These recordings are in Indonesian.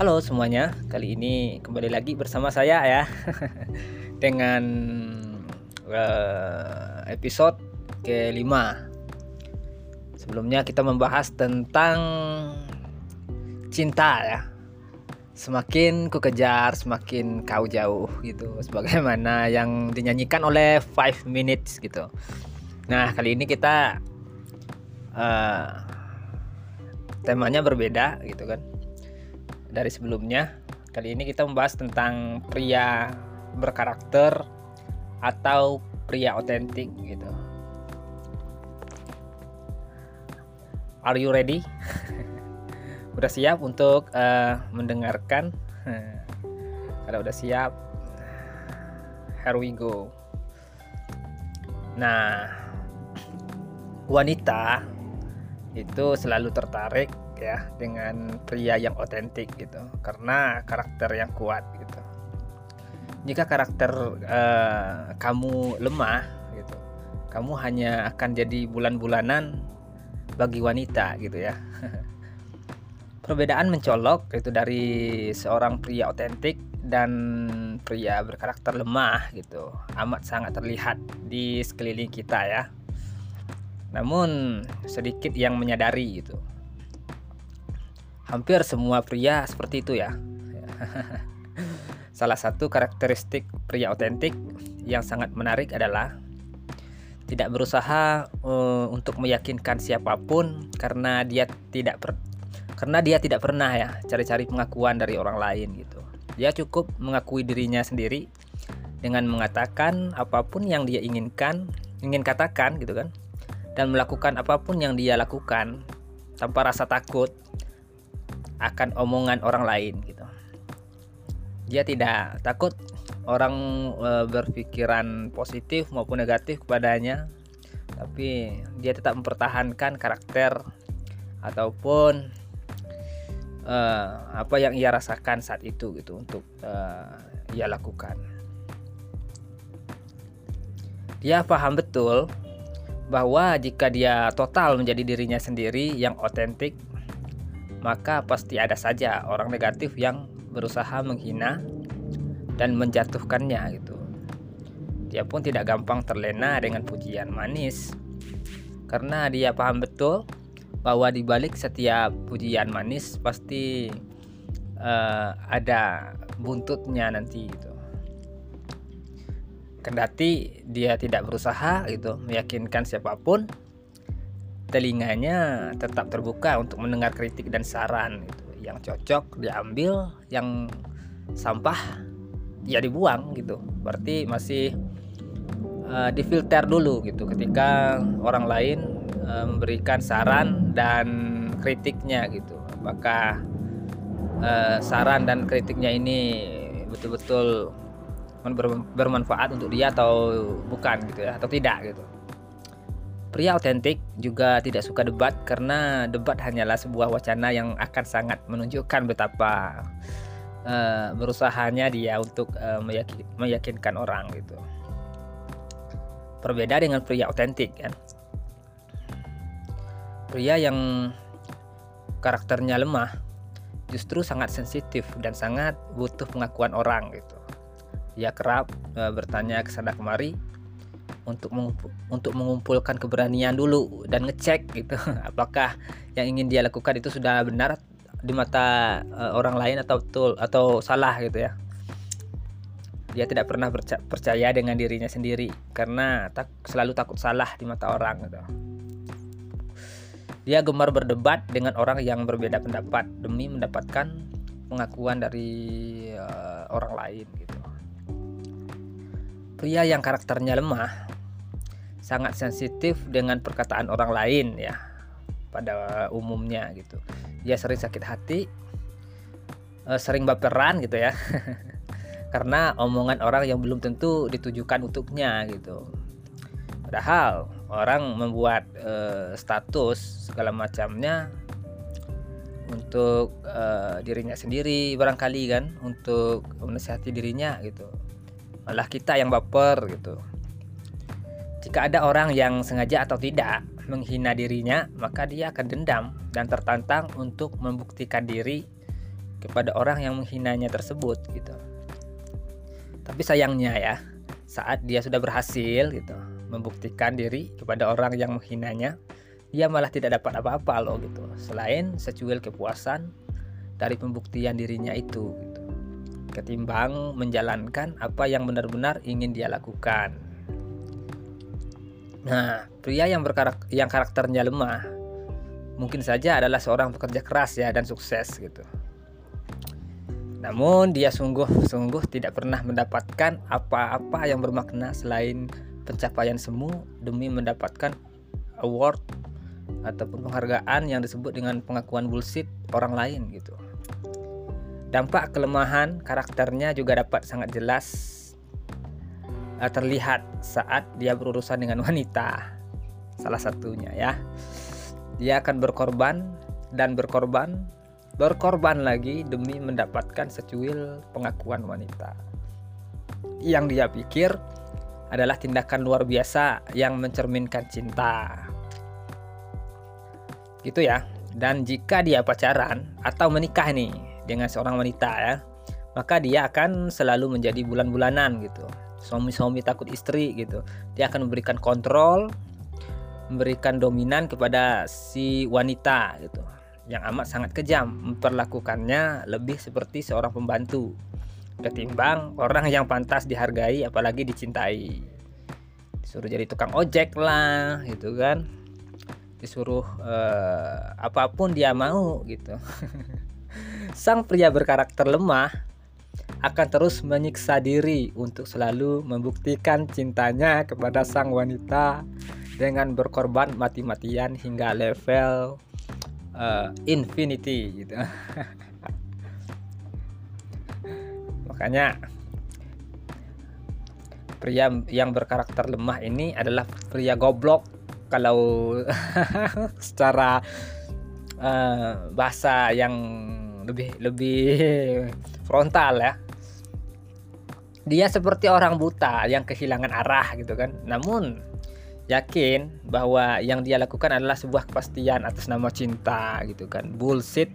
Halo semuanya, kali ini kembali lagi bersama saya ya dengan uh, episode kelima. Sebelumnya kita membahas tentang cinta ya. Semakin ku kejar, semakin kau jauh gitu. Sebagaimana yang dinyanyikan oleh Five Minutes gitu. Nah kali ini kita uh, temanya berbeda gitu kan dari sebelumnya. Kali ini kita membahas tentang pria berkarakter atau pria otentik gitu. Are you ready? udah siap untuk uh, mendengarkan? Kalau udah siap, here we go. Nah, wanita itu selalu tertarik ya dengan pria yang otentik gitu karena karakter yang kuat gitu. Jika karakter uh, kamu lemah gitu kamu hanya akan jadi bulan-bulanan bagi wanita gitu ya. Perbedaan mencolok itu dari seorang pria otentik dan pria berkarakter lemah gitu amat sangat terlihat di sekeliling kita ya. Namun sedikit yang menyadari gitu hampir semua pria seperti itu ya. Salah satu karakteristik pria otentik yang sangat menarik adalah tidak berusaha uh, untuk meyakinkan siapa pun karena dia tidak per, karena dia tidak pernah ya cari-cari pengakuan dari orang lain gitu. Dia cukup mengakui dirinya sendiri dengan mengatakan apa pun yang dia inginkan, ingin katakan gitu kan. Dan melakukan apa pun yang dia lakukan tanpa rasa takut akan omongan orang lain gitu. Dia tidak takut orang e, berpikiran positif maupun negatif kepadanya, tapi dia tetap mempertahankan karakter ataupun e, apa yang ia rasakan saat itu gitu untuk e, ia lakukan. Dia paham betul bahwa jika dia total menjadi dirinya sendiri yang otentik maka pasti ada saja orang negatif yang berusaha menghina dan menjatuhkannya gitu. Dia pun tidak gampang terlena dengan pujian manis karena dia paham betul bahwa di balik setiap pujian manis pasti uh, ada buntutnya nanti gitu. Kendati dia tidak berusaha gitu meyakinkan siapa pun telinganya tetap terbuka untuk mendengar kritik dan saran gitu. yang cocok diambil yang sampah ya dibuang gitu. Berarti masih uh, difilter dulu gitu. Ketika orang lain uh, memberikan saran dan kritiknya gitu. Apakah uh, saran dan kritiknya ini betul-betul bermanfaat untuk dia atau bukan gitu ya atau tidak gitu Pria otentik juga tidak suka debat karena debat hanyalah sebuah wacana yang akan sangat menunjukkan betapa uh, berusahanya dia untuk uh, meyakin, meyakinkan orang gitu. Berbeda dengan pria otentik kan. Pria yang karakternya lemah justru sangat sensitif dan sangat butuh pengakuan orang gitu. Dia kerap uh, bertanya ke sana kemari untuk untuk mengumpulkan keberanian dulu dan ngecek gitu apakah yang ingin dia lakukan itu sudah benar di mata uh, orang lain atau betul atau salah gitu ya dia tidak pernah percaya dengan dirinya sendiri karena tak, selalu takut salah di mata orang gitu. Dia gemar berdebat dengan orang yang berbeda pendapat demi mendapatkan pengakuan dari uh, orang lain gitu. Pria yang karakternya lemah sangat sensitif dengan perkataan orang lain ya pada umumnya gitu. Dia sering sakit hati eh, sering baperan gitu ya. Karena omongan orang yang belum tentu ditujukan untuknya gitu. Padahal orang membuat uh, status segala macamnya untuk uh, dirinya sendiri barangkali kan untuk menasihati dirinya gitu. Malah kita yang baper gitu jika ada orang yang sengaja atau tidak menghina dirinya, maka dia akan dendam dan tertantang untuk membuktikan diri kepada orang yang menghinanya tersebut gitu. Tapi sayangnya ya, saat dia sudah berhasil gitu membuktikan diri kepada orang yang menghinanya, dia malah tidak dapat apa-apa loh gitu. Selain secuil kepuasan dari pembuktian dirinya itu gitu. Ketimbang menjalankan apa yang benar-benar ingin dia lakukan. Nah, pria yang berkarak yang karakternya lemah mungkin saja adalah seorang pekerja keras ya dan sukses gitu. Namun dia sungguh-sungguh tidak pernah mendapatkan apa-apa yang bermakna selain pencapaian semu demi mendapatkan award ataupun penghargaan yang disebut dengan pengakuan bullshit orang lain gitu. Dampak kelemahan karakternya juga dapat sangat jelas eh, terlihat saat dia berurusan dengan wanita. Salah satunya ya. Dia akan berkorban dan berkorban berkorban lagi demi mendapatkan secuil pengakuan wanita. Yang dia pikir adalah tindakan luar biasa yang mencerminkan cinta. Gitu ya. Dan jika dia pacaran atau menikah nih dengan seorang wanita ya maka dia akan selalu menjadi bulan-bulanan gitu suami-suami takut istri gitu. Dia akan memberikan kontrol memberikan dominan kepada si wanita gitu. Yang amat sangat kejam memperlakukannya lebih seperti seorang pembantu ketimbang orang yang pantas dihargai apalagi dicintai. Disuruh jadi tukang ojek lah gitu kan. Disuruh uh, apa pun dia mau gitu. Sang pria berkarakter lemah akan terus menyiksa diri untuk selalu membuktikan cintanya kepada sang wanita dengan berkorban mati-matian hingga level uh, infinity gitu. Makanya pria yang berkarakter lemah ini adalah pria goblok kalau secara uh, bahasa yang lebih lebih frontal ya dia seperti orang buta yang kehilangan arah gitu kan. Namun yakin bahwa yang dia lakukan adalah sebuah kepastian atas nama cinta gitu kan. Bullshit.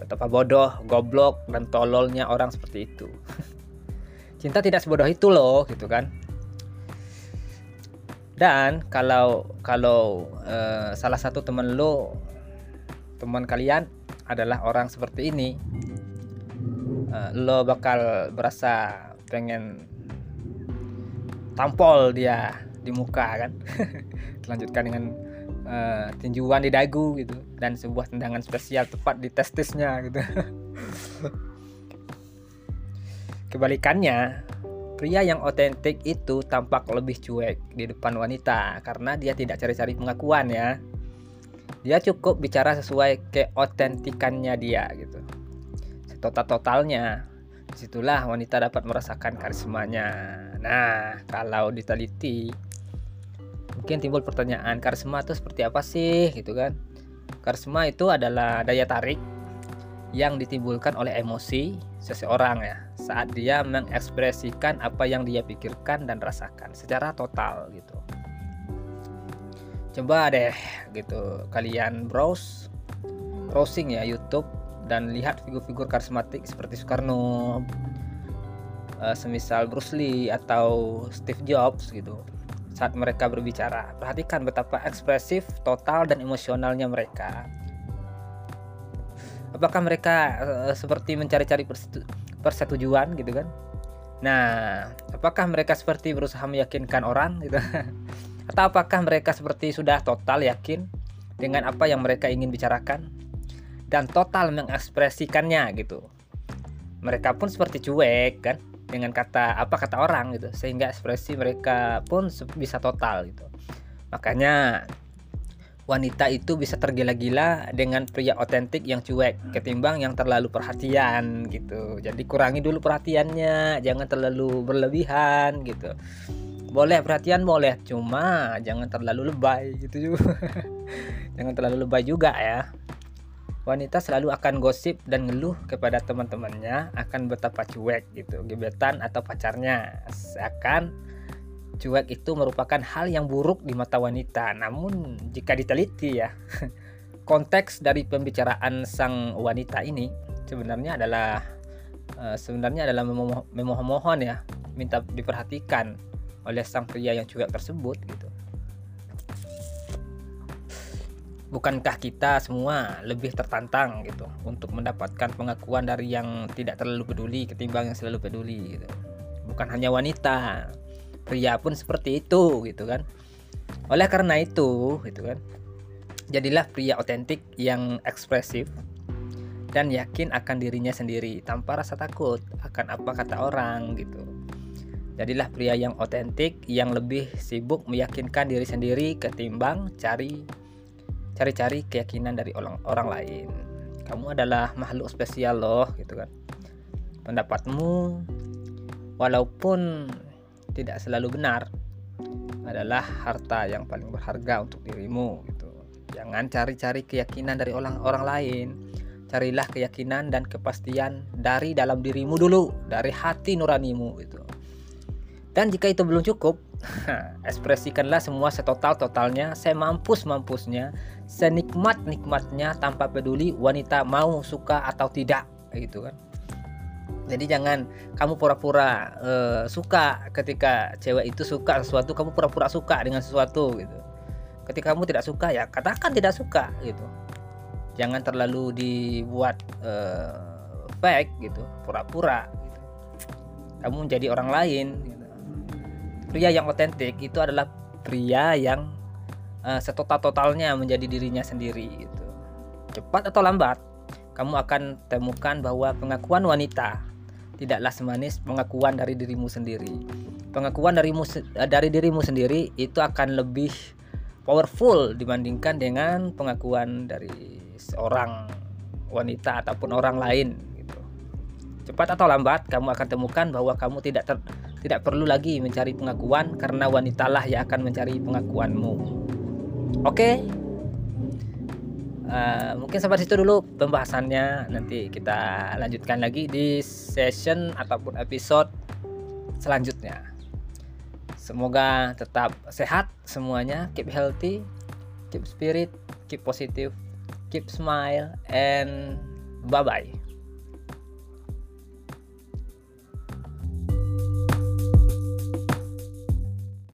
Betapa bodoh goblok dan tololnya orang seperti itu. Cinta tidak sebodoh itu loh gitu kan. Dan kalau kalau uh, salah satu teman lo teman kalian adalah orang seperti ini uh, lo bakal berasa pengen tampol dia di muka kan? Dilanjutkan dengan uh, tinjuan di dagu gitu. Dan sebuah tendangan spesial tepat di testisnya gitu. Kebalikannya pria yang otentik itu tampak lebih cuek di depan wanita karena dia tidak cari-cari pengakuan ya. Dia cukup bicara sesuai keotentikannya dia gitu. Setotal totalnya di situlah wanita dapat merasakan karismanya. Nah kalau diteliti mungkin timbul pertanyaan karisma itu seperti apa sih gitu kan? Karisma itu adalah daya tarik yang ditimbulkan oleh emosi seseorang ya saat dia mengekspresikan apa yang dia pikirkan dan rasakan secara total gitu. Coba deh gitu kalian browse browsing ya YouTube dan lihat figur-figur karismatik seperti Soekarno uh, semisal Bruce Lee atau Steve Jobs gitu saat mereka berbicara. Perhatikan betapa ekspresif, total, dan emosionalnya mereka. Apakah mereka uh, seperti mencari-cari persetujuan gitu kan? Nah, apakah mereka seperti berusaha meyakinkan orang gitu? Atau apakah mereka seperti sudah total yakin dengan apa yang mereka ingin bicarakan dan total mengekspresikannya gitu? Mereka pun seperti cuek kan? dengan kata apa kata orang gitu. Sehingga ekspresi mereka pun bisa total gitu. Makanya wanita itu bisa tergila-gila dengan pria otentik yang cuek ketimbang yang terlalu perhatian gitu. Jadi kurangi dulu perhatiannya jangan terlalu berlebihan gitu. Boleh perhatian boleh. Cuma jangan terlalu lebay gitu juga. Jangan terlalu lebay juga ya wanita selalu akan gosip dan ngeluh kepada teman-temannya akan betapa cuek gitu gebetan atau pacarnya. Seakan cuek itu merupakan hal yang buruk di mata wanita. Namun jika diteliti ya konteks dari pembicaraan sang wanita ini sebenarnya adalah uh, sebenarnya adalah memohon ya minta diperhatikan oleh sang pria yang juga tersebut gitu bukankah kita semua lebih tertantang gitu untuk mendapatkan pengakuan dari yang tidak terlalu peduli ketimbang yang selalu peduli gitu. bukan hanya wanita pria pun seperti itu gitu kan oleh karena itu gitu kan jadilah pria otentik yang ekspresif dan yakin akan dirinya sendiri tanpa rasa takut akan apa kata orang gitu jadilah pria yang otentik yang lebih sibuk meyakinkan diri sendiri ketimbang cari cari-cari keyakinan dari orang orang lain. Kamu adalah makhluk spesial loh gitu kan. Pendapatmu walaupun tidak selalu benar adalah harta yang paling berharga untuk dirimu gitu. Jangan cari-cari keyakinan dari orang orang lain. Carilah keyakinan dan kepastian dari dalam dirimu dulu dari hati nuranimu gitu. Dan jika itu belum cukup ekspresikanlah semua setotal totalnya semampus mampusnya senikmat nikmatnya tanpa peduli wanita mau suka atau tidak gitu kan. Jadi jangan kamu pura-pura uh, suka ketika cewek itu suka sesuatu kamu pura-pura suka dengan sesuatu gitu. Ketika kamu tidak suka ya katakan tidak suka gitu. Jangan terlalu dibuat uh, fake gitu. Pura-pura gitu. kamu menjadi orang lain pria yang otentik itu adalah pria yang uh, setotal-totalnya menjadi dirinya sendiri itu cepat atau lambat kamu akan temukan bahwa pengakuan wanita tidaklah semanis pengakuan dari dirimu sendiri pengakuan darimu eh, dari dirimu sendiri itu akan lebih powerful dibandingkan dengan pengakuan dari seorang wanita ataupun orang lain gitu. cepat atau lambat kamu akan temukan bahwa kamu tidak ter, tidak perlu lagi mencari pengakuan karena wanitalah yang akan mencari pengakuanmu. Oke. Okay? Uh, eh, mungkin sampai situ dulu pembahasannya. Nanti kita lanjutkan lagi di session ataupun episode selanjutnya. Semoga tetap sehat semuanya, keep healthy, keep spirit, keep positive, keep smile and bye bye.